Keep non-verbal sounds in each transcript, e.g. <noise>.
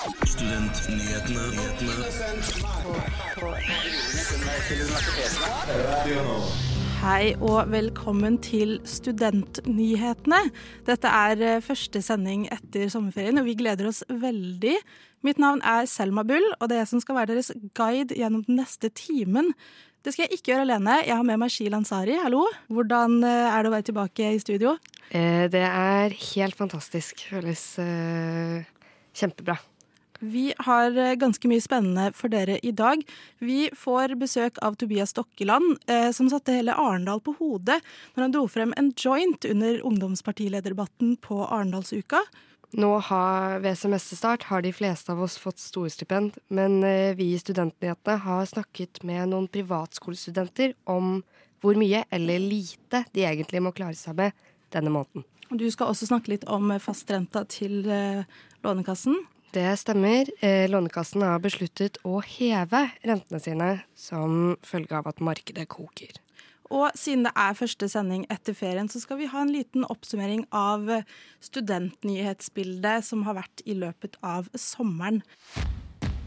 Studentnyhetene. Hei og velkommen til Studentnyhetene. Dette er eh, første sending etter sommerferien, og vi gleder oss veldig. Mitt navn er Selma Bull, og det er jeg som skal være deres guide gjennom den neste timen. Det skal jeg ikke gjøre alene. Jeg har med meg Shil Ansari. Hallo. Hvordan eh, er det å være tilbake i studio? Eh, det er helt fantastisk. Føles kjempebra. Vi har eh, ganske mye spennende for dere i dag. Vi får besøk av Tobias Stokkeland, eh, som satte hele Arendal på hodet når han dro frem en joint under ungdomspartilederdebatten på Arendalsuka. Nå har, ved semesterstart har de fleste av oss fått storstipend, men eh, vi i Studentnyhetene har snakket med noen privatskolestudenter om hvor mye eller lite de egentlig må klare seg med denne måneden. Du skal også snakke litt om fastrenta til eh, Lånekassen. Det stemmer. Eh, Lånekassen har besluttet å heve rentene sine som følge av at markedet koker. Og siden det er første sending etter ferien, så skal vi ha en liten oppsummering av studentnyhetsbildet som har vært i løpet av sommeren.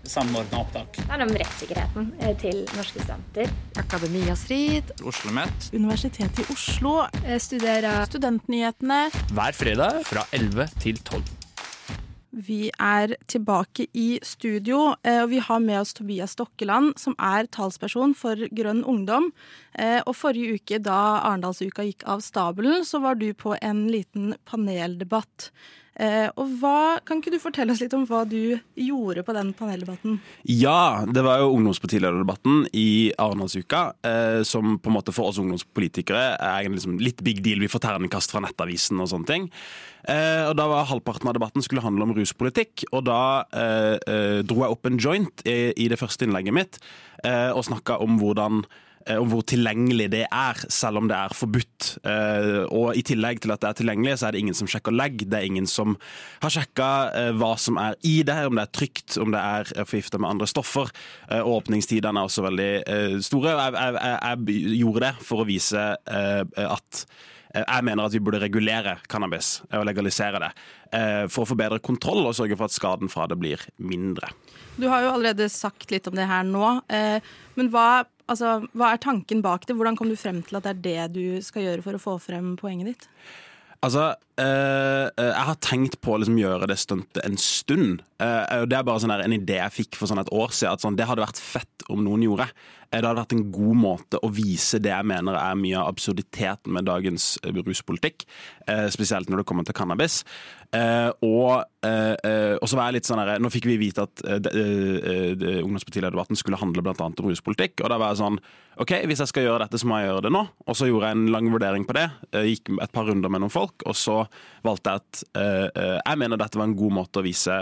Samordna opptak. Det handler om rettssikkerheten eh, til norske studenter. Akademia-strid. Oslo OsloMet. Universitetet i Oslo eh, studerer studentnyhetene. Hver fredag fra 11 til 12. Vi er tilbake i studio, eh, og vi har med oss Tobias Stokkeland, som er talsperson for Grønn ungdom. Og Forrige uke, da Arendalsuka gikk av stabelen, så var du på en liten paneldebatt. Og hva, Kan ikke du fortelle oss litt om hva du gjorde på den paneldebatten? Ja, det var jo ungdomspartilederdebatten i Arendalsuka, eh, som på en måte for oss ungdomspolitikere er en liksom litt big deal. Vi får terningkast fra Nettavisen og sånne ting. Eh, og da var Halvparten av debatten skulle handle om ruspolitikk, og da eh, dro jeg opp en joint i det første innlegget mitt og snakka om hvordan om hvor tilgjengelig det er, selv om det er forbudt. Og I tillegg til at det er tilgjengelig, så er det ingen som sjekker legg. Det er ingen som har sjekka hva som er i det, om det er trygt, om det er forgifta med andre stoffer. Åpningstidene er også veldig store. Jeg, jeg, jeg gjorde det for å vise at jeg mener at vi burde regulere cannabis og legalisere det. For å få bedre kontroll og sørge for at skaden fra det blir mindre. Du har jo allerede sagt litt om det her nå. Men hva, altså, hva er tanken bak det? Hvordan kom du frem til at det er det du skal gjøre for å få frem poenget ditt? Altså, øh, Jeg har tenkt på å liksom gjøre det stuntet en stund. Uh, det er bare sånn en idé jeg fikk for sånn et år siden. At sånn, det hadde vært fett om noen gjorde. Det hadde vært en god måte å vise det jeg mener er mye av absurditeten med dagens ruspolitikk. Uh, spesielt når det kommer til cannabis. Uh, og, og, så var jeg litt sånn her, Nå fikk vi vite at ungdomspartilederdebatten skulle handle annet om ruspolitikk. Og da var jeg sånn OK, hvis jeg skal gjøre dette, så må jeg gjøre det nå. Og så gjorde jeg en lang vurdering på det. Gikk et par runder med noen folk, og så valgte jeg at jeg mener dette var en god måte å vise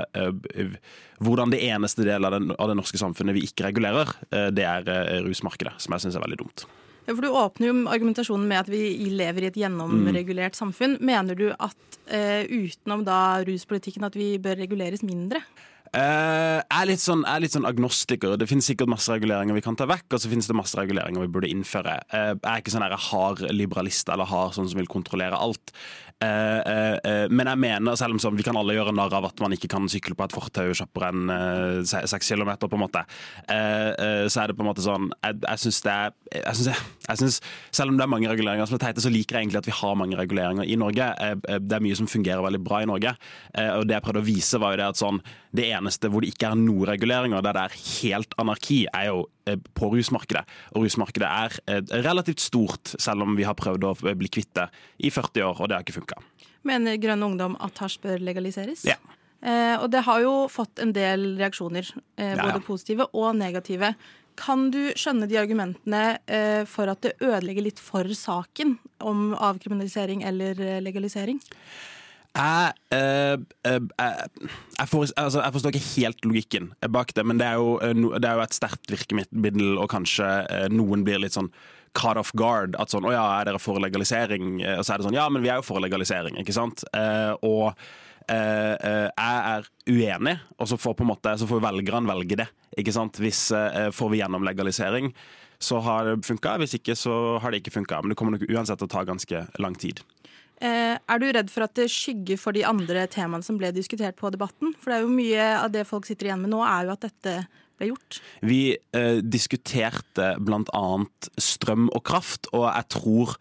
hvordan det eneste delen av det norske samfunnet vi ikke regulerer, det er rusmarkedet, som jeg syns er veldig dumt. Ja, for Du åpner jo argumentasjonen med at vi lever i et gjennomregulert mm. samfunn. Mener du at eh, utenom da ruspolitikken at vi bør reguleres mindre? Uh, jeg, er litt sånn, er litt sånn agnostiker. Det finnes sikkert masse reguleringer vi kan ta vekk, og så finnes det masse reguleringer vi burde innføre. Uh, jeg er ikke sånn hard liberalist eller hard sånn som vil kontrollere alt. Uh, men jeg mener, selv om sånn, vi kan alle gjøre narr av at man ikke kan sykle på et fortau kjappere enn seks kilometer, på en måte, så er det på en måte sånn Jeg, jeg syns det er jeg synes, jeg, synes, Selv om det er mange reguleringer som er teite, så liker jeg egentlig at vi har mange reguleringer i Norge. det er mye som fungerer veldig bra i Norge. og det jeg prøvde å vise, var jo det at sånn det eneste hvor det ikke er noen reguleringer, der det er helt anarki, er jo eh, på rusmarkedet. Og rusmarkedet er eh, relativt stort, selv om vi har prøvd å bli kvitt det i 40 år, og det har ikke funka. Mener Grønn Ungdom at hasj bør legaliseres? Ja. Eh, og det har jo fått en del reaksjoner, eh, både ja, ja. positive og negative. Kan du skjønne de argumentene eh, for at det ødelegger litt for saken om avkriminalisering eller eh, legalisering? Jeg, eh, eh, jeg, for, altså, jeg, forstår ikke helt logikken bak det, men det er jo, eh, det er jo et sterkt virkemiddel, og kanskje noen blir litt sånn caught off guard. At sånn 'Å ja, er dere for legalisering?' Og så er det sånn 'Ja, men vi er jo for legalisering', ikke sant? og jeg er uenig, og så får, får velgerne velge det. Ikke sant? Hvis Får vi gjennom legalisering, så har det funka. Hvis ikke, så har det ikke funka. Men det kommer nok uansett til å ta ganske lang tid. Eh, er du redd for at det skygger for de andre temaene som ble diskutert på Debatten? For det er jo mye av det folk sitter igjen med nå, er jo at dette ble gjort. Vi eh, diskuterte annet strøm og kraft, og jeg tror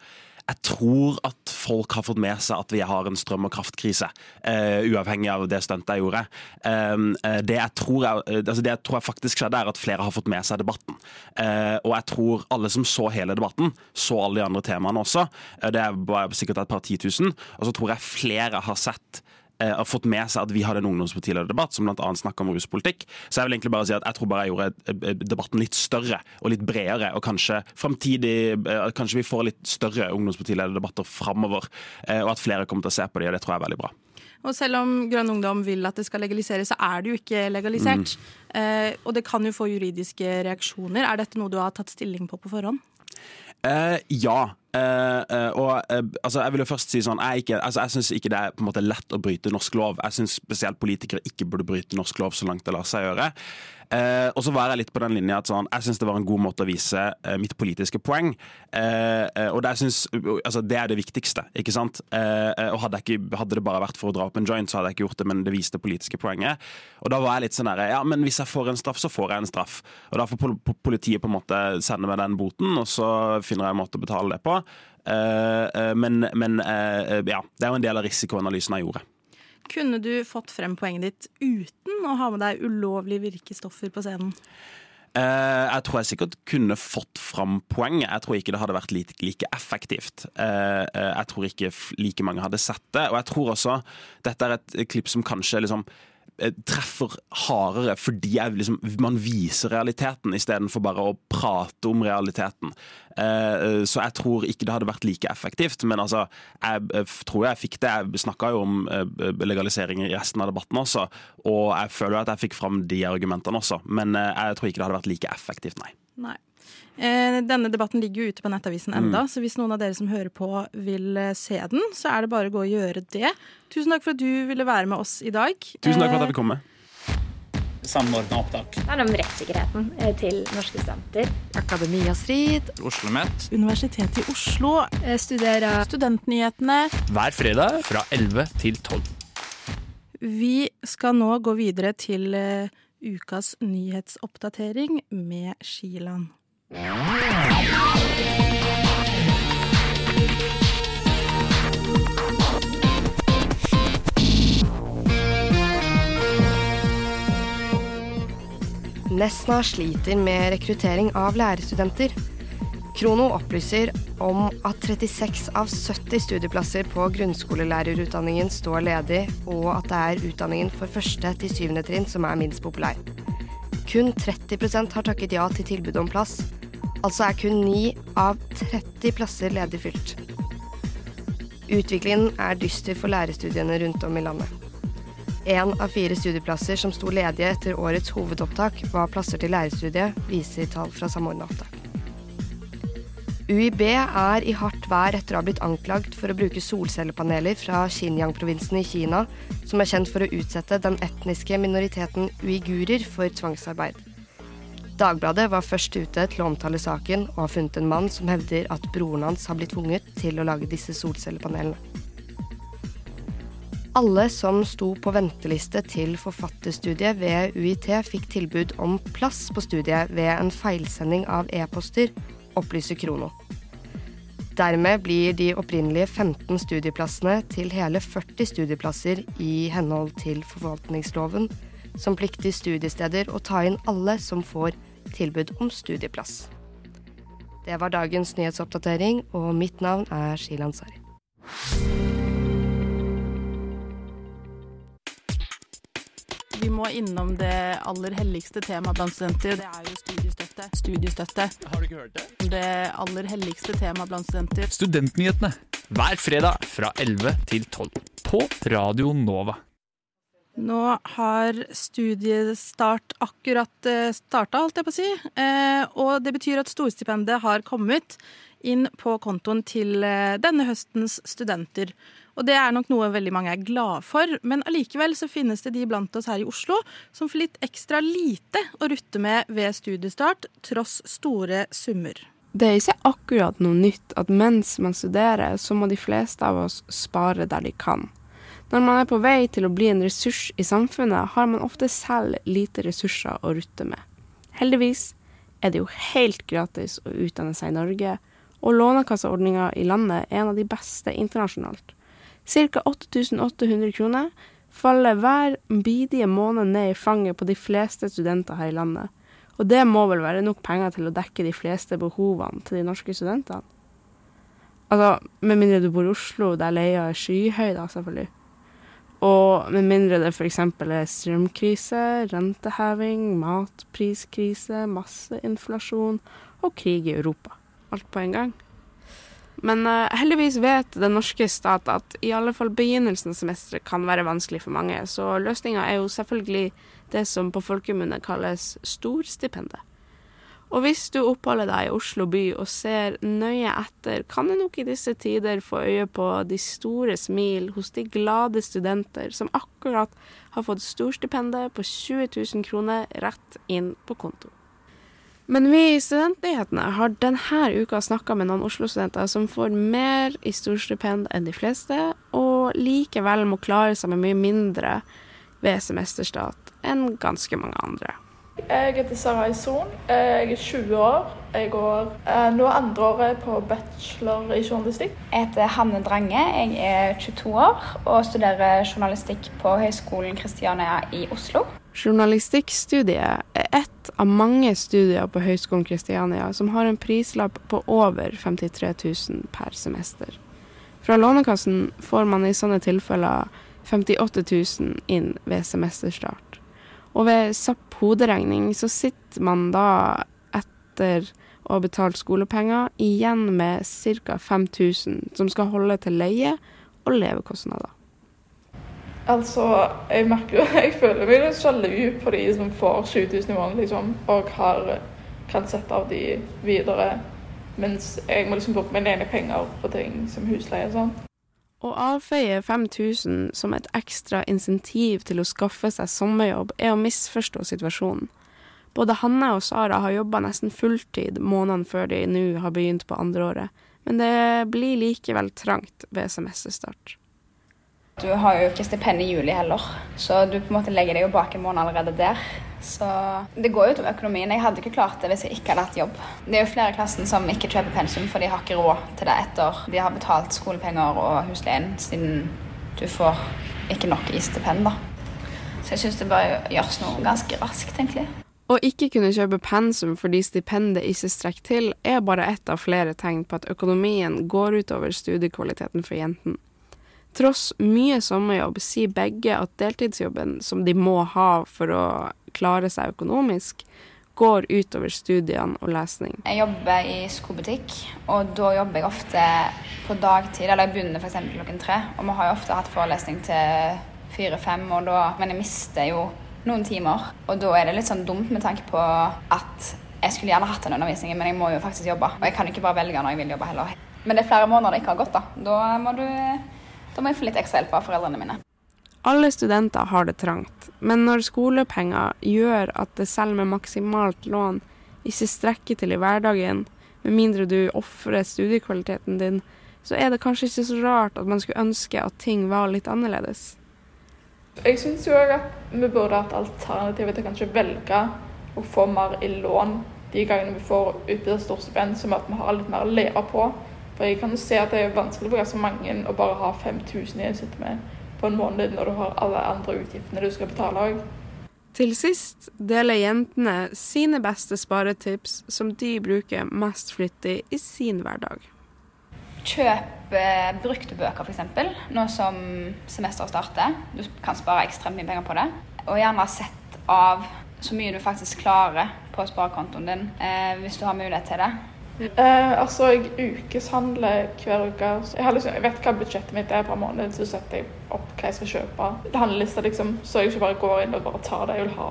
jeg tror at folk har fått med seg at vi har en strøm- og kraftkrise, uh, uavhengig av det stuntet jeg gjorde. Um, det, jeg tror jeg, altså det jeg tror jeg faktisk skjedde, er at flere har fått med seg debatten. Uh, og jeg tror alle som så hele debatten, så alle de andre temaene også. Uh, det var sikkert et par titusen. Og så tror jeg flere har sett eh, har fått med seg at vi hadde en ungdomspartilederdebatt som bl.a. snakka om ruspolitikk. Så jeg vil egentlig bare si at jeg tror bare jeg gjorde debatten litt større og litt bredere. Og kanskje fremtidig eh, Kanskje vi får litt større ungdomspartilederdebatter framover. Eh, og at flere kommer til å se på de, og det tror jeg er veldig bra. Og selv om Grønn Ungdom vil at det skal legaliseres, så er det jo ikke legalisert. Mm. Eh, og det kan jo få juridiske reaksjoner. Er dette noe du har tatt stilling på på forhånd? Uh, ja. Uh, uh, og altså, jeg vil jo først si sånn Jeg, ikke, altså, jeg syns ikke det er på en måte lett å bryte norsk lov. Jeg syns spesielt politikere ikke burde bryte norsk lov så langt det lar seg gjøre. Og så var jeg litt på den linja at sånn, jeg syns det var en god måte å vise mitt politiske poeng. Og det, synes, altså, det, er det viktigste, ikke sant. og hadde, ikke, hadde, det bare vært for å dra opp en joint, så hadde jeg ikke gjort det, men det viste politiske poenget. Og da var jeg litt sånn derre Ja, men hvis jeg får en straff, så får jeg en straff. Og da får politiet på en måte sende meg den boten, og så finner jeg en måte å betale det på. men, men ja, det er jo en del av risikoanalysen jeg gjorde. Kunne du fått frem poenget ditt uten å ha med deg ulovlige virkestoffer på scenen? Uh, jeg tror jeg sikkert kunne fått fram poeng. Jeg tror ikke det hadde vært like, like effektivt. Uh, uh, jeg tror ikke like mange hadde sett det. Og jeg tror også dette er et klipp som kanskje liksom Eh, treffer hardere fordi liksom, man viser realiteten istedenfor bare å prate om realiteten. Eh, så jeg tror ikke det hadde vært like effektivt. Men altså, jeg tror jeg fikk det. Jeg snakka jo om eh, legalisering i resten av debatten også, og jeg føler at jeg fikk fram de argumentene også. Men jeg tror ikke det hadde vært like effektivt, nei. nei. Denne debatten ligger jo ute på Nettavisen enda, mm. så hvis noen av dere som hører på vil se den, så er det bare å gå og gjøre det. Tusen takk for at du ville være med oss i dag. Tusen takk for at jeg fikk komme. Samordna opptak. Det handler om rettssikkerheten til norske studenter. Akademia Strid. OsloMet. Universitetet i Oslo. Studerer Studentnyhetene. Hver fredag fra 11 til 12. Vi skal nå gå videre til ukas nyhetsoppdatering med Skiland. Nesna sliter med rekruttering av lærerstudenter. Krono opplyser om at 36 av 70 studieplasser på grunnskolelærerutdanningen står ledig, og at det er utdanningen for første til syvende trinn som er minst populær. Kun 30% har takket ja til tilbudet om plass, Altså er kun 9 av 30 plasser ledig fylt. Utviklingen er dyster for lærerstudiene rundt om i landet. Én av fire studieplasser som sto ledige etter årets hovedopptak, var plasser til lærerstudiet, viser tall fra Samordna opptak. UiB er i hardt vær etter å ha blitt anklagd for å bruke solcellepaneler fra Xinjiang-provinsen i Kina, som er kjent for å utsette den etniske minoriteten uigurer for tvangsarbeid. Dagbladet var først ute til å omtale saken, og har funnet en mann som hevder at broren hans har blitt tvunget til å lage disse solcellepanelene. Alle som sto på venteliste til forfatterstudiet ved UiT, fikk tilbud om plass på studiet ved en feilsending av e-poster, opplyser Krono. Dermed blir de opprinnelige 15 studieplassene til hele 40 studieplasser i henhold til forvaltningsloven, som plikter studiesteder å ta inn alle som får tilbud om studieplass. Det var dagens nyhetsoppdatering, og mitt navn er Shilan Sari. Må innom det aller helligste temaet blant studenter. Det er jo studiestøtte. Studiestøtte. Har du ikke hørt det? Det aller helligste temaet blant studenter. Studentnyhetene hver fredag fra 11 til 12 på Radio Nova. Nå har studiestart akkurat eh, starta, holdt jeg på å si. Eh, og det betyr at storstipendet har kommet inn på kontoen til eh, denne høstens studenter. Og det er nok noe veldig mange er glad for, men allikevel så finnes det de blant oss her i Oslo som får litt ekstra lite å rutte med ved studiestart, tross store summer. Det er ikke akkurat noe nytt at mens man studerer, så må de fleste av oss spare der de kan. Når man er på vei til å bli en ressurs i samfunnet, har man ofte selv lite ressurser å rutte med. Heldigvis er det jo helt gratis å utdanne seg i Norge, og Lånekasseordninga i landet er en av de beste internasjonalt. Ca. 8800 kroner faller hver bidige måned ned i fanget på de fleste studenter her i landet. Og det må vel være nok penger til å dekke de fleste behovene til de norske studentene? Altså, med mindre du bor i Oslo, der leia er skyhøy, da, selvfølgelig. Og med mindre det f.eks. er strømkrise, renteheving, matpriskrise, masseinflasjon og krig i Europa. Alt på en gang. Men uh, heldigvis vet den norske stat at i alle fall begynnelsen av semesteret kan være vanskelig for mange, så løsninga er jo selvfølgelig det som på folkemunne kalles storstipendet. Og hvis du oppholder deg i Oslo by og ser nøye etter, kan du nok i disse tider få øye på de store smil hos de glade studenter som akkurat har fått storstipendet på 20 000 kroner rett inn på konto. Men vi i Studentnyhetene har denne uka snakka med noen Oslo-studenter som får mer i storstipend enn de fleste, og likevel må klare seg med mye mindre ved semesterstart enn ganske mange andre. Jeg heter Sarai Son. Jeg er 20 år. Jeg går eh, nå andreåret på bachelor i journalistikk. Jeg heter Hanne Drange. Jeg er 22 år og studerer journalistikk på Høgskolen Kristiania i Oslo. Journalistikkstudiet er ett av mange studier på Høgskolen Kristiania som har en prislapp på over 53 000 per semester. Fra Lånekassen får man i sånne tilfeller 58 000 inn ved semesterstart. Og ved SAP hoderegning så sitter man da etter å ha betalt skolepenger igjen med ca. 5000 som skal holde til leie og levekostnader. Altså, jeg merker jo <laughs> Jeg føler meg litt sjalu på de som får 7000 i måneden, liksom, og har, kan sette av de videre. Mens jeg må liksom bruke mine egne penger på ting som husleie og sånn. Å avfeie 5000 som et ekstra insentiv til å skaffe seg sommerjobb, er å misforstå situasjonen. Både Hanne og Sara har jobba nesten fulltid månedene før de nå har begynt på andreåret, men det blir likevel trangt ved semesterstart. Du har jo ikke stipend i juli heller, så du på en måte legger deg jo bak en måned allerede der. Så det går jo utover økonomien. Jeg hadde ikke klart det hvis jeg ikke hadde hatt jobb. Det er jo flere i klassen som ikke kjøper pensum, for de har ikke råd til det etter de har betalt skolepenger og husleien, siden du får ikke nok i stipend, da. Så jeg syns det bør gjøres noe ganske raskt, egentlig. Å ikke kunne kjøpe pensum fordi stipendet ikke strekker til, er bare ett av flere tegn på at økonomien går utover studiekvaliteten for jentene. Tross mye sommerjobb sier begge at deltidsjobben som de må ha for å klare seg økonomisk, går utover studiene og lesning. Jeg jobber i skobutikk, og da jobber jeg ofte på dagtid. Eller jeg begynner f.eks. klokken tre, og vi har jo ofte hatt forelesning til fire-fem, men jeg mister jo noen timer. Og da er det litt sånn dumt med tanke på at jeg skulle gjerne hatt den undervisningen, men jeg må jo faktisk jobbe. Og jeg kan ikke bare velge når jeg vil jobbe heller. Men det er flere måneder det ikke har gått, da. Da må du da må jeg få litt ekstra hjelp av foreldrene mine. Alle studenter har det trangt, men når skolepenger gjør at det selv med maksimalt lån ikke strekker til i hverdagen, med mindre du ofrer studiekvaliteten din, så er det kanskje ikke så rart at man skulle ønske at ting var litt annerledes. Jeg syns jo at vi burde hatt alternativet til kanskje velge å få mer i lån de gangene vi får utvidet storstipend, som at vi har litt mer å leve på. For jeg kan jo se at det er vanskelig for ganske mange å bare ha 5000 jeg sitte med på en måned når du har alle andre utgiftene du skal betale òg. Til sist deler jentene sine beste sparetips som de bruker mest flittig i sin hverdag. Kjøp eh, brukte bøker, f.eks. Nå som semesteret starter. Du kan spare ekstremt mye penger på det. Og gjerne sett av så mye du faktisk klarer på sparekontoen din, eh, hvis du har mulighet til det. Eh, altså, jeg ukeshandler hver uke. Jeg, liksom, jeg, vet hva budsjettet mitt er per måned, så setter jeg opp hva jeg skal kjøpe. Det Handlelista, liksom, så jeg ikke bare går inn og bare tar det jeg vil ha.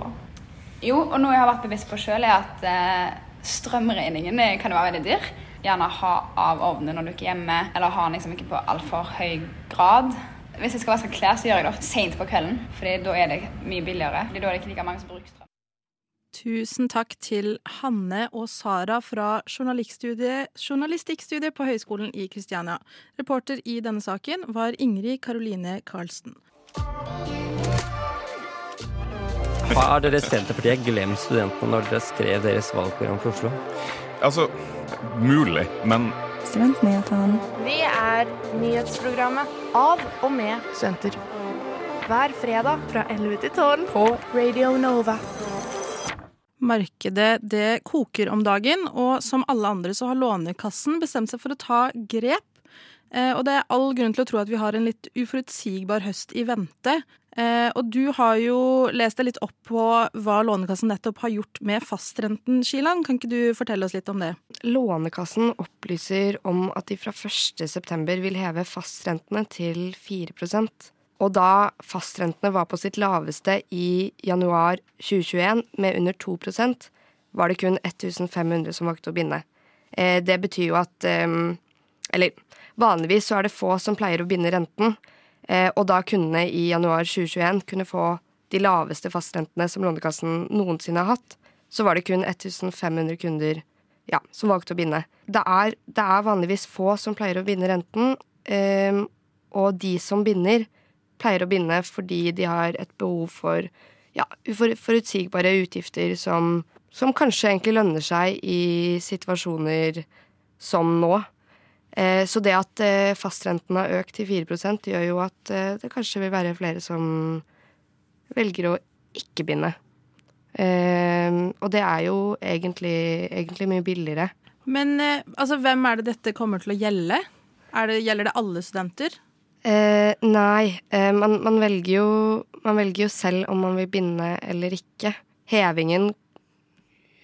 Jo, og noe jeg har vært bevisst på sjøl, er at eh, strømregningen kan være veldig dyr. Gjerne ha av ovnen når du ikke er hjemme, eller ha den liksom ikke på altfor høy grad. Hvis jeg skal vaske klær, så gjør jeg det ofte seint på kvelden, Fordi da er det mye billigere. Fordi da er det ikke like mange som bruker strøm. Tusen takk til Hanne og Sara fra journalistikkstudiet, på Høgskolen i Kristiania. Reporter i denne saken var Ingrid Karoline Karlsen. Har dere Senterpartiet glemt studentene når dere skrev deres valgprogram for Oslo? Altså, mulig, men Studentnyhetene. Vi er nyhetsprogrammet av og med studenter. Hver fredag fra 11 til 12 på Radio Nova. Markedet det koker om dagen, og som alle andre så har Lånekassen bestemt seg for å ta grep. Eh, og det er all grunn til å tro at vi har en litt uforutsigbar høst i vente. Eh, og du har jo lest deg litt opp på hva Lånekassen nettopp har gjort med fastrenten, Shilan. Kan ikke du fortelle oss litt om det? Lånekassen opplyser om at de fra 1.9 vil heve fastrentene til 4 Og da fastrentene var på sitt laveste i januar 2021 med under 2% var det kun 1500 som valgte å binde. Eh, det betyr jo at eh, Eller vanligvis så er det få som pleier å binde renten. Eh, og da kundene i januar 2021 kunne få de laveste fastrentene som Lånekassen noensinne har hatt, så var det kun 1500 kunder ja, som valgte å binde. Det er, det er vanligvis få som pleier å binde renten, og de som binder, pleier å binde fordi de har et behov for ja, forutsigbare utgifter som, som kanskje egentlig lønner seg i situasjoner som nå. Eh, Så det at eh, fastrenten har økt til 4 gjør jo at eh, det kanskje vil være flere som velger å ikke binde. Og det er jo egentlig, egentlig mye billigere. Men altså, hvem er det dette kommer til å gjelde? Det, gjelder det alle studenter? Eh, nei, eh, man, man, velger jo, man velger jo selv om man vil binde eller ikke. Hevingen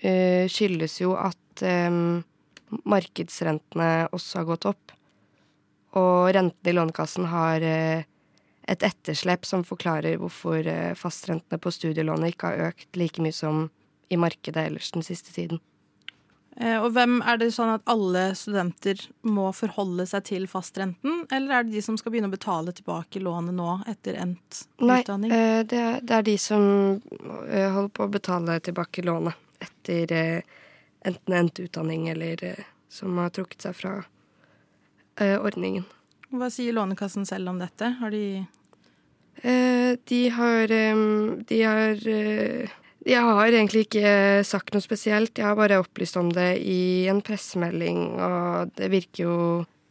eh, skyldes jo at eh, markedsrentene også har gått opp. Og rentene i Lånekassen har eh, et etterslep som forklarer hvorfor eh, fastrentene på studielånet ikke har økt like mye som i markedet ellers den siste tiden. Eh, Og hvem er det sånn at alle studenter må forholde seg til fastrenten, eller er det de som skal begynne å betale tilbake lånet nå etter endt Nei, utdanning? Nei, det, er, det er de som eh, holder på å betale tilbake lånet etter eh, enten endt utdanning eller eh, som har trukket seg fra eh, ordningen. Hva sier Lånekassen selv om dette? Har de Eh, de har eh, De har eh, Jeg har egentlig ikke sagt noe spesielt. Jeg har bare opplyst om det i en pressemelding, og det virker jo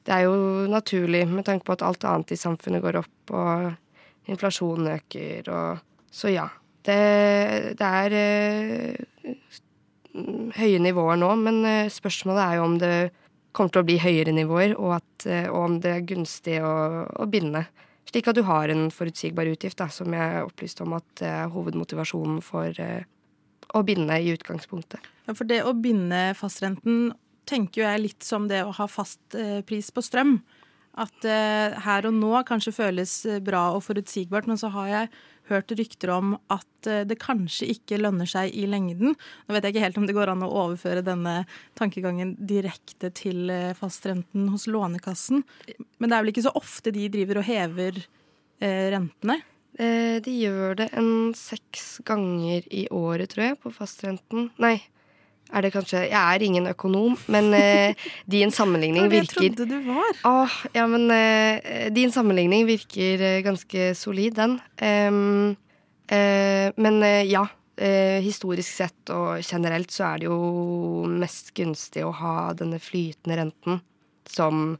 Det er jo naturlig med tanke på at alt annet i samfunnet går opp, og inflasjonen øker, og Så ja. Det, det er øh, høye nivåer nå, men eh, spørsmålet er jo om det kommer til å bli høyere nivåer, og, at, eh, og om det er gunstig å, å binde. Slik at du har en forutsigbar utgift, da, som jeg opplyste om at er hovedmotivasjonen for eh, å binde i utgangspunktet. Ja, for det å binde fastrenten tenker jo jeg litt som det å ha fast eh, pris på strøm. At eh, her og nå kanskje føles eh, bra og forutsigbart, men så har jeg hørt rykter om at eh, det kanskje ikke lønner seg i lengden. Nå vet jeg ikke helt om det går an å overføre denne tankegangen direkte til eh, fastrenten hos Lånekassen. Men det er vel ikke så ofte de driver og hever eh, rentene? De gjør det en seks ganger i året, tror jeg, på fastrenten. Nei, er det kanskje Jeg er ingen økonom, men uh, <laughs> din sammenligning virker det trodde du var. Åh, ja, men uh, din sammenligning virker uh, ganske solid, den. Um, men ja. historisk sett og generelt så er det jo mest gunstig å ha denne flytende renten som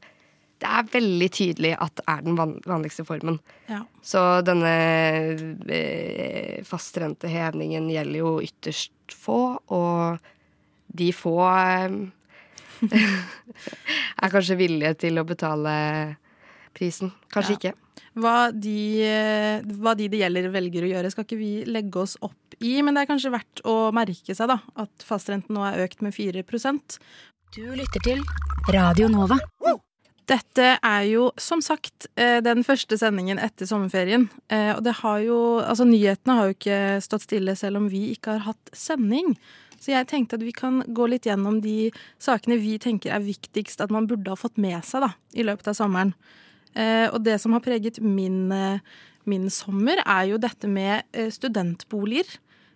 det er veldig tydelig at er den vanligste formen. Ja. Så denne eh, fastrentehevningen gjelder jo ytterst få, og de få eh, <laughs> er kanskje villige til å betale prisen. Kanskje Ja. ikke. Hva de, eh, hva de det gjelder velger å gjøre, skal ikke vi legge oss opp i, men det er kanskje verdt å merke seg da, at fastrenten nå er økt med 4% Du lytter til Radio Nova. Dette er jo som sagt eh, den første sendingen etter sommerferien. Eh, Og det har jo, altså nyhetene har jo ikke stått stille selv om vi ikke har hatt sending. Så jeg tenkte at vi kan gå litt gjennom de sakene vi tenker er viktigst at man burde ha fått med seg da, i løpet av sommeren. Eh, Og det som har preget min, eh, min sommer, er jo dette med eh, studentboliger.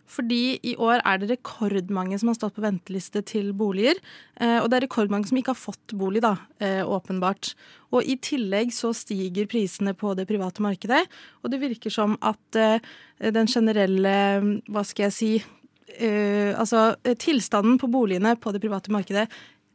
Fordi i år er det rekordmange som har stått på venteliste til boliger. Og det er rekordmange som ikke har fått bolig, da, åpenbart. Og i tillegg så stiger prisene på det private markedet. Og det virker som at den generelle, hva skal jeg si eh, Altså eh, tilstanden på boligene på det private markedet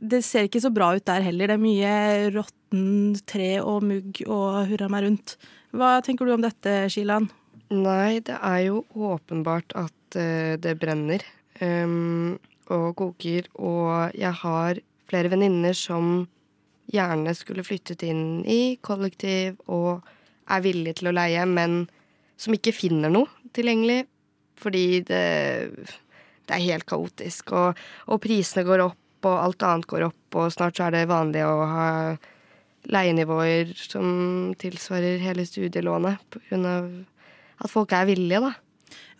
det ser ikke så bra ut der heller. Det er mye råttent tre og mugg og hurra meg rundt. Hva tenker du om dette, Shilan? Nei, det er jo åpenbart at uh, det brenner um, og koker. Og jeg har flere venninner som gjerne skulle flyttet inn i kollektiv og er villige til å leie, men som ikke finner noe tilgjengelig fordi det, det er helt kaotisk. Og, og prisene går opp, og alt annet går opp, og snart så er det vanlig å ha leienivåer som tilsvarer hele studielånet pga. at folk er villige, da.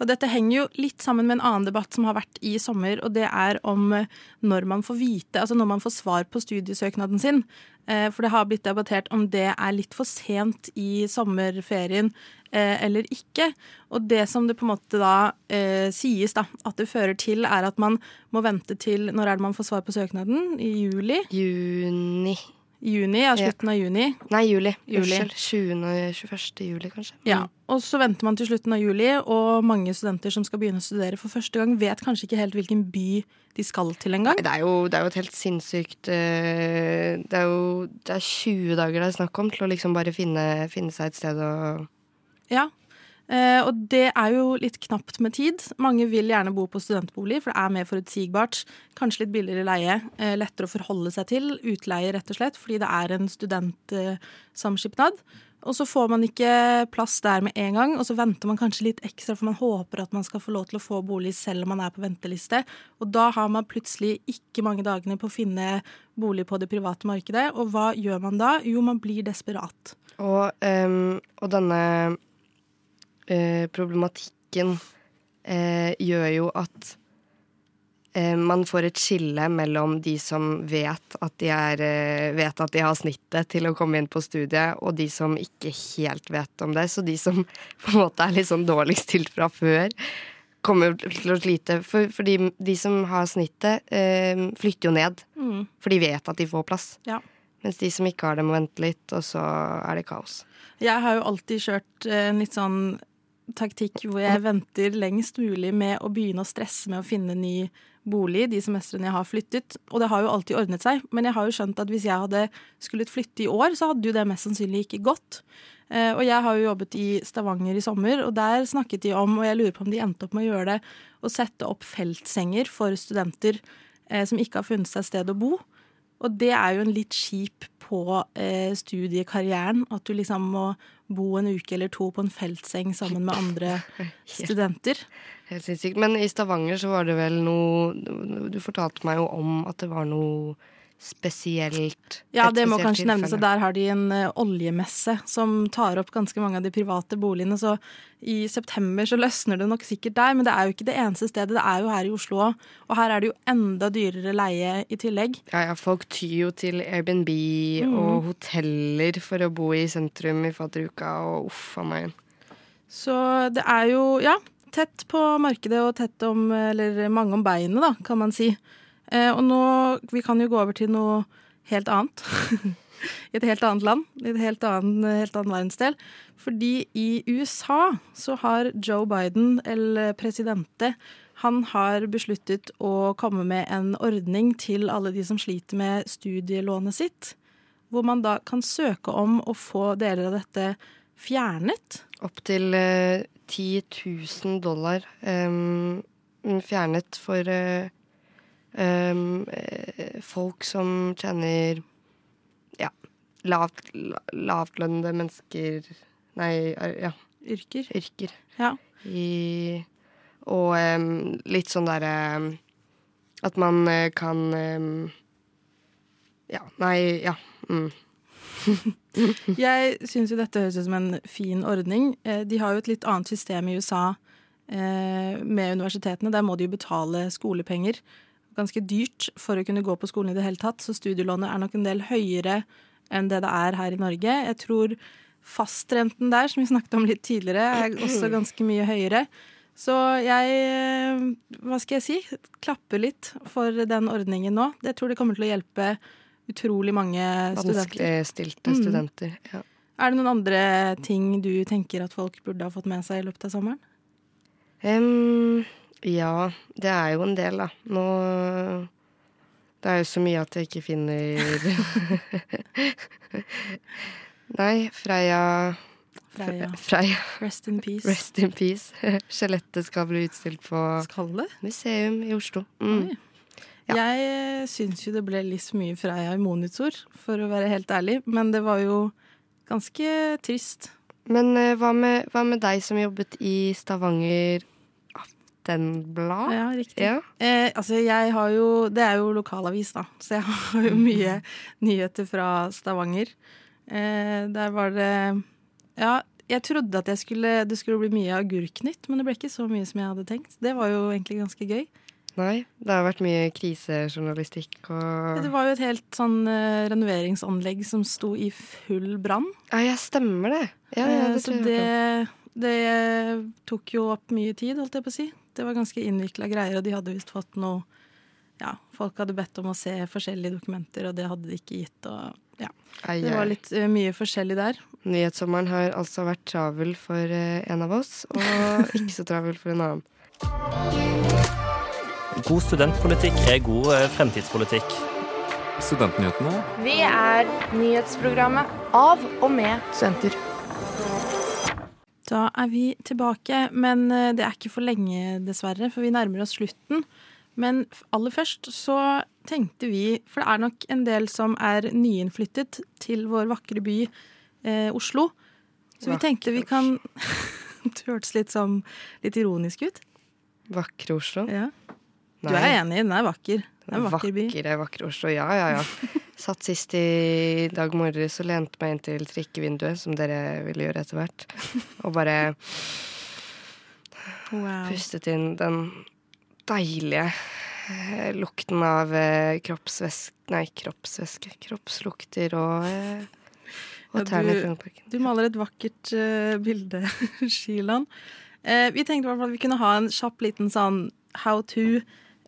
Og dette henger jo litt sammen med en annen debatt som har vært i sommer, og det er om eh, når man får vite, altså når man får svar på studiesøknaden sin. Eh, For det har blitt debattert om det er litt for sent i sommerferien eh, eller ikke. Og det som det på en måte da eh, sies da, at det fører til, er at man må vente til Når er det man får svar på søknaden? I juli? Juni. Juni, ja, slutten av juni. Nei, juli. Juli. Unnskyld. 20. og 21. juli, kanskje. Ja, Mm. og så venter man til slutten av juli, og mange studenter som skal begynne å studere for første gang, vet kanskje ikke helt hvilken by de skal til engang. Det, er jo- det er jo et helt sinnssykt eh, Det er jo det er 20 dager det er snakk om til å liksom bare finne, finne seg et sted å Ja, og det er jo litt knapt med tid. Mange vil gjerne bo på studentbolig, for det er mer forutsigbart. Kanskje litt billigere leie, eh, lettere å forholde seg til. Utleie, rett og slett, fordi det er en studentsamskipnad. Og så får man ikke plass der med en gang, og så venter man kanskje litt ekstra, for man håper at man skal få lov til å få bolig selv om man er på venteliste. Og da har man plutselig ikke mange dagene på å finne bolig på det private markedet. Og hva gjør man da? Jo, man blir desperat. Og, um, og denne eh, problematikken eh, gjør jo at eh, man får et skille mellom de som vet at de, er, eh, vet at de har snittet til å komme inn på studiet, og de som ikke helt vet om det. Så de som <laughs> på en måte er litt sånn dårligst stilt fra før, kommer til å slite. For, fordi de som har snittet, eh, flytter jo ned. Mm. For de vet at de får plass. Ja. Mens de som ikke har det, må vente litt, og så er det kaos. Jeg har jo alltid kjørt en litt sånn taktikk hvor jeg venter lengst mulig med å begynne å stresse med å finne ny bolig de semestrene jeg har flyttet. Og det har jo alltid ordnet seg, men jeg har jo skjønt at hvis jeg hadde skullet flytte i år, så hadde jo det mest sannsynlig ikke gått. Eh, Og jeg har jo jobbet i Stavanger i sommer, og der snakket de om, og jeg lurer på om de endte opp med å gjøre det, å sette opp feltsenger for studenter eh, som ikke har funnet seg sted å bo. Og det er jo en litt kjip på eh, studiekarrieren. At du liksom må bo en uke eller to på en feltseng sammen med andre <laughs> studenter. Helt sinnssykt. Men i Stavanger så var det vel noe Du fortalte meg jo om at det var noe spesielt. Ja, et det må kanskje kanskje nevnes. tilfelle. at Der har de en eh, oljemesse som tar opp ganske mange av de private boligene. Så i september så løsner det nok sikkert der, men det er jo ikke det eneste stedet. Det er jo her i Oslo òg. Og her er det jo enda dyrere leie i tillegg. Ja, ja, folk tyr jo til Airbnb Mm. og hoteller for å bo i sentrum i fadderuka, og uff a meg. Så det er jo, ja, tett på markedet og tett om, eller mange om beinet, da, kan man si. Eh, og nå, vi kan jo gå over til noe helt annet. <laughs> I et helt annet land, i et helt helt annen verdensdel. Fordi i USA så har Joe Biden, eller presidente, han har besluttet å komme med en ordning til alle de som sliter med studielånet sitt. Hvor man da kan søke om å få deler av dette fjernet. Opptil eh, 10 000 dollar eh, fjernet for eh, eh, folk som tjener ja, lavt, lavtlønnede mennesker Nei, ja. Yrker. Yrker. Ja. I, og um, litt sånn derre At man eh, kan em, Ja, nei, ja. Mm. <laughs> Jeg syns jo dette høres ut som en fin ordning. Eh, De har jo et litt annet system i USA med universitetene. Der må de jo betale skolepenger. Ganske dyrt for å kunne gå på skolen i det hele tatt. Så studielånet er nok en del høyere enn det det er her i Norge. Jeg tror fastrenten der, som vi snakket om litt tidligere, er også ganske mye høyere. Så jeg, eh, hva skal jeg si, klapper litt for den ordningen nå. Jeg tror det kommer til å hjelpe utrolig mange studenter. Vanskeligstilte Mm. studenter. Ja. Er det noen andre ting du tenker at folk burde ha fått med seg i løpet av sommeren? Em, ja, det er jo en del, da. Nå Det er jo så mye at jeg ikke finner <laughs> Nei, Freia Freia. Freia. Rest in peace. Rest in peace. <laughs> Skjelettet skal bli utstilt på museum i Oslo. Mm. Jeg eh, syns jo det ble litt mye Freia i monitor, for å være helt ærlig. Men det var jo ganske trist. Men eh, hva, med, hva med deg som jobbet i Stavanger Aftenblad? Ja, riktig. Ja. Eh, altså, jeg har jo Det er jo lokalavis, da, så jeg <laughs> har jo mye nyheter fra Stavanger. Eh, der var det Ja, jeg trodde at jeg skulle, det skulle bli mye agurknytt, men det ble ikke så mye som jeg hadde tenkt. Det var jo egentlig ganske gøy. Nei, det har vært mye krisejournalistikk og Det var jo et helt sånn eh, renoveringsanlegg som sto i full brann. Ja, jeg stemmer det. Ja, ja, Eh, det så det, det tok jo opp mye tid, holdt jeg på å si. Det var ganske innvikla greier, og de hadde visst fått noe Ja, folk hadde bedt om å se forskjellige dokumenter, og det hadde de ikke gitt. Og ja, det var litt uh, mye forskjellig der. Nyhetssommeren har altså vært travel for uh, en av oss, og ikke så travel for en annen. God studentpolitikk er god eh, fremtidspolitikk. Studentnyhetene. Vi er nyhetsprogrammet av og med studenter. Da er vi tilbake, men eh, det er ikke for lenge, dessverre, for vi nærmer oss slutten. Men aller først så tenkte vi, for det er nok en del som er nyinnflyttet til vår vakre by eh, Oslo, så vi tenkte vi kan <laughs> Du hørtes litt, litt ironisk ut. Vakre Oslo? Ja. Du er enig, den er vakker. Det er en vakker by. Vakre, vakre Oslo. Ja, ja, ja. Satt sist i dag morges og lente meg inn til trikkevinduet, som dere ville gjøre etter hvert, og bare Wow. pustet inn den deilige eh, lukten av eh, kroppsvæske Nei, kroppsvæske. Kroppslukter og eh, og tærne i du, Frognerparken. du maler et vakkert uh, bilde, <laughs> Shilan. Uh, vi tenkte i hvert fall at vi kunne ha en kjapp liten sånn How to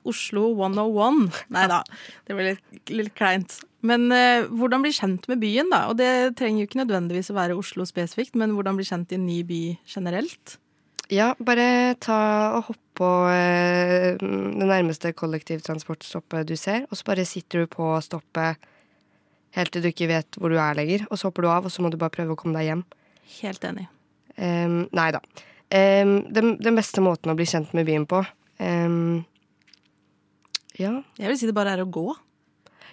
Oslo 101. <laughs> Nei da, det blir litt, litt kleint. Men eh, hvordan bli kjent med byen, da? Og det trenger jo ikke nødvendigvis å være Oslo spesifikt, men hvordan bli kjent i en ny by generelt. Ja, bare ta og hopp på eh, det nærmeste kollektivtransportstoppet du ser, og så bare sitter du på stoppet helt til du ikke vet hvor du er lenger, og så hopper du av, og så må du bare prøve å komme deg hjem. Helt enig. Um, nei da. Um, den, den beste måten å bli kjent med byen på em, Ja. Jeg vil si det bare er å gå.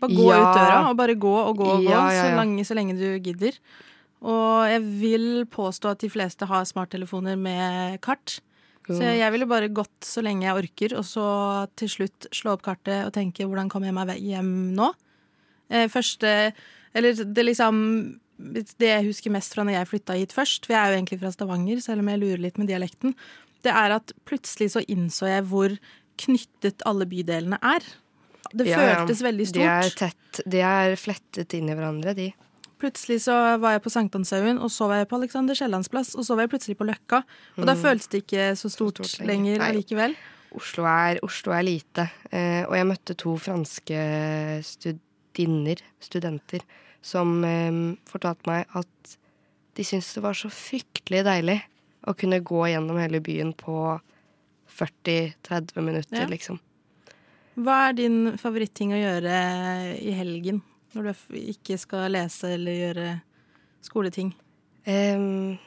Bare gå Ja. ut døra, og bare gå og gå og gå Ja, Så, lenge, så lenge du gidder. Og jeg vil påstå at de fleste har smarttelefoner med kart. Så jeg ville bare gått så lenge jeg orker, og så til slutt slå opp kartet og tenke hvordan kommer jeg meg hjem nå? Eh, første Eller det liksom Det jeg husker mest fra når jeg flytta hit først, for jeg er jo egentlig fra Stavanger, selv om jeg lurer litt med dialekten, det er at plutselig så innså jeg hvor knyttet alle bydelene er. Det Ja, ja. føltes veldig stort. De er tett, de er flettet inn i hverandre, de. Plutselig så var jeg på Sankthanshaugen, og så var jeg på Alexander Kiellands plass, og så var jeg plutselig på Løkka. Og da Mm. føltes det ikke så stort, lenger Nei. allikevel. Oslo er, Oslo er lite. Eh, og jeg møtte to franske studinner, studenter, som eh, fortalte meg at de syntes det var så fryktelig deilig å kunne gå gjennom hele byen på 40-30 minutter, Ja. liksom. Hva er din favoritting å gjøre i helgen, når du ikke skal lese eller gjøre skoleting? Um,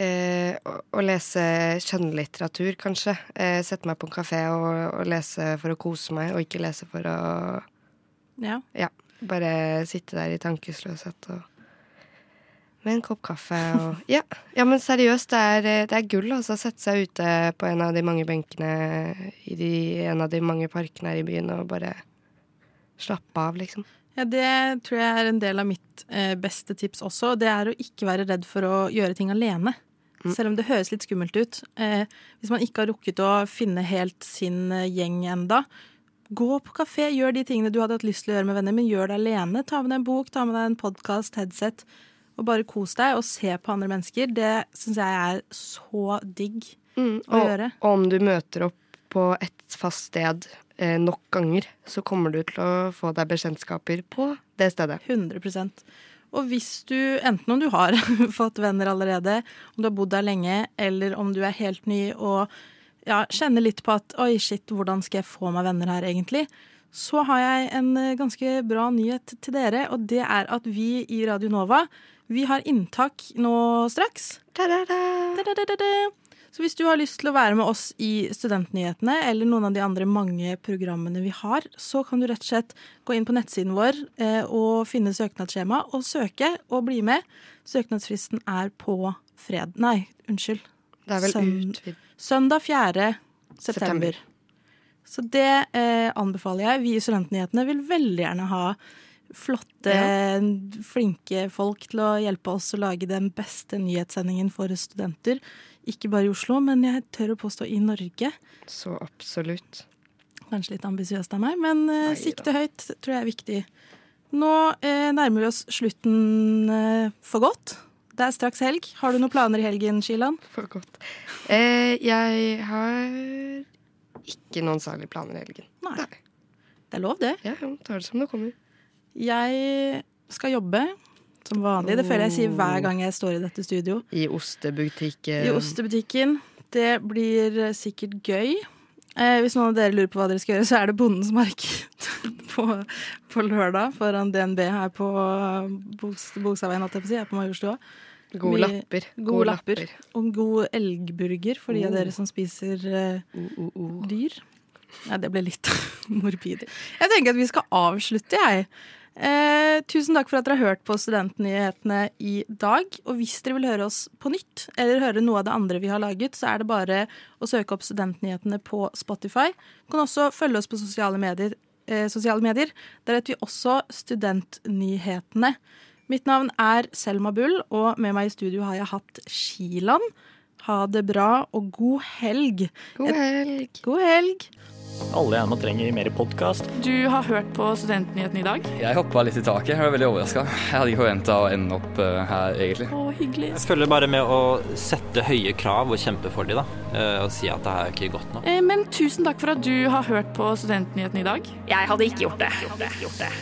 uh, å, lese skjønnlitteratur, kanskje. Uh, sette meg på en kafé og, og lese for å kose meg, og ikke lese for å Ja. Ja. Bare sitte der i tankesløshet og med en kopp kaffe og <laughs> Ja, ja men seriøst, det er, det er gull, altså. Å sette seg ute på en av de mange benkene i de, en av de mange parkene her i byen og bare slappe av, liksom. Ja, Det tror jeg er en del av mitt eh, beste tips også. Det er å ikke være redd for å gjøre ting alene. Mm. Selv om det høres litt skummelt ut. Eh, hvis man ikke har rukket å finne helt sin eh, gjeng enda, gå på kafé, gjør de tingene du hadde hatt lyst til å gjøre med venner, men gjør det alene. Ta med deg en bok, ta med deg en podkast, headset, og bare kos deg og se på andre mennesker. Det syns jeg er så digg. Mm, å og, gjøre. og om du møter opp på et fast sted eh, nok ganger, så kommer du til å få deg bekjentskaper på det stedet. 100% Og hvis du, enten om du har <laughs> fått venner allerede, om du har bodd der lenge, eller om du er helt ny og ja, kjenner litt på at oi, shit, hvordan skal jeg få meg venner her egentlig? Så har jeg en eh, ganske bra nyhet til dere, og det er at vi i Radio Nova vi har inntak nå straks. Så hvis du har lyst til å være med oss i Studentnyhetene eller noen av de andre mange programmene vi har, så kan du rett og slett gå inn på nettsiden vår eh, og finne søknadsskjema og søke og bli med. Søknadsfristen er på fred... Nei, unnskyld. Det er vel Søn- Søndag 4. september. September. Så det eh, anbefaler jeg. Vi i Studentnyhetene vil veldig gjerne ha flotte, flinke folk til å hjelpe oss å lage den beste nyhetssendingen for studenter. Ikke bare i Oslo, men jeg tør å påstå i Norge. Så absolutt. Kanskje litt ambisiøst av meg, men eh, sikte høyt tror jeg er viktig. Nå eh, nærmer vi oss slutten eh, for godt. Det er straks helg. Har du noen planer i helgen, Shilan? For godt. Eh, jeg har ikke noen særlige planer i helgen. Nei. Det er lov, det. Ja, ja, tar det som det kommer. Jeg skal jobbe som vanlig. Det føler jeg sier hver gang jeg står i dette studio. I ostebutikken. I ostebutikken. Det blir eh, sikkert gøy. Eh, hvis noen av dere lurer på hva dere skal gjøre, så er det Bondens marked <laughs> på, på lørdag foran DNB her på Boks- Bogstadveien, holdt jeg på å si, her på Majorstua. Gode lapper. Gode, lapper. Og god elgburger for de av Oh. dere som spiser eh, dyr. Nei, det ble litt <laughs> morbid. Jeg tenker at vi skal avslutte, jeg. Eh, tusen takk for at dere har hørt på Studentnyhetene i dag. Og hvis dere vil høre oss på nytt, eller høre noe av det andre vi har laget, så er det bare å søke opp Studentnyhetene på Spotify. Du kan også følge oss på sosiale medier. Eh, sosiale medier. Der heter vi også Studentnyhetene. Mitt navn er Selma Bull, og med meg i studio har jeg hatt Kilan. Ha det bra, og god helg. God helg. God helg. Alle gjerne trenger mer podkast. Du har hørt på Studentnyhetene i dag? Jeg hoppa litt i taket. Jeg var veldig overraska. Jeg hadde ikke forventa å ende opp eh, her, egentlig. Å, hyggelig. Jeg følger bare med å sette høye krav og kjempe for dem, da. eh, Og si at det her er ikke godt nok. Eh, Men tusen takk for at du har hørt på Studentnyhetene i dag. Jeg hadde ikke gjort det. Gjort det. Gjort det.